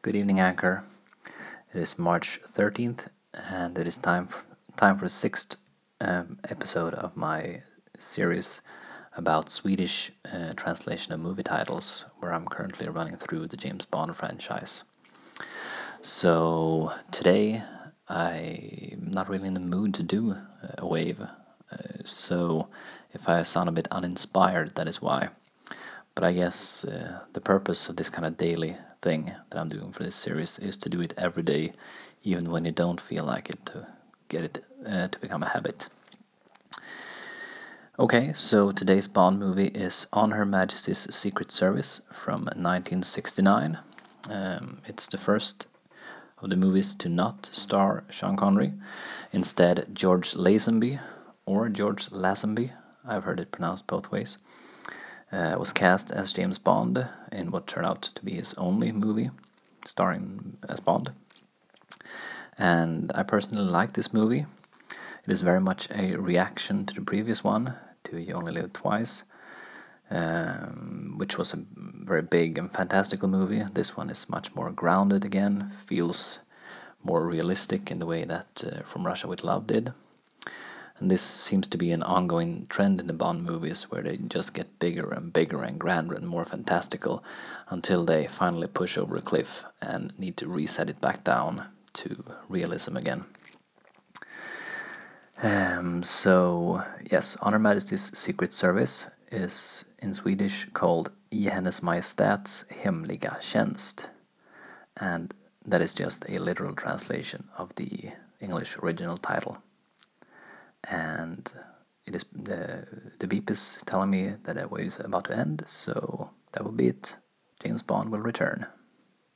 Good evening, Anchor. It is March 13th, and it is time for, time for the sixth um, episode of my series about Swedish uh, translation of movie titles, where I'm currently running through the James Bond franchise. So today, I'm not really in the mood to do a wave, uh, so if I sound a bit uninspired, that is why. But I guess uh, the purpose of this kind of daily thing that I'm doing for this series is to do it every day, even when you don't feel like it, to get it uh, to become a habit. Okay, so today's Bond movie is On Her Majesty's Secret Service from 1969. Um, it's the first of the movies to not star Sean Connery. Instead, George Lazenby, or George Lazenby, I've heard it pronounced both ways, uh, was cast as James Bond in what turned out to be his only movie starring as Bond. And I personally like this movie. It is very much a reaction to the previous one, to You Only Live Twice, um, which was a very big and fantastical movie. This one is much more grounded again, feels more realistic in the way that uh, From Russia with Love did. And this seems to be an ongoing trend in the Bond movies where they just get bigger and bigger and grander and more fantastical until they finally push over a cliff and need to reset it back down to realism again. Um, so, yes, On Her Majesty's Secret Service is in Swedish called I Hennes Majestäts Hemliga Tjänst. And that is just a literal translation of the English original title and it is the the beep is telling me that the it was about to end, so that will be it. James Bond will return.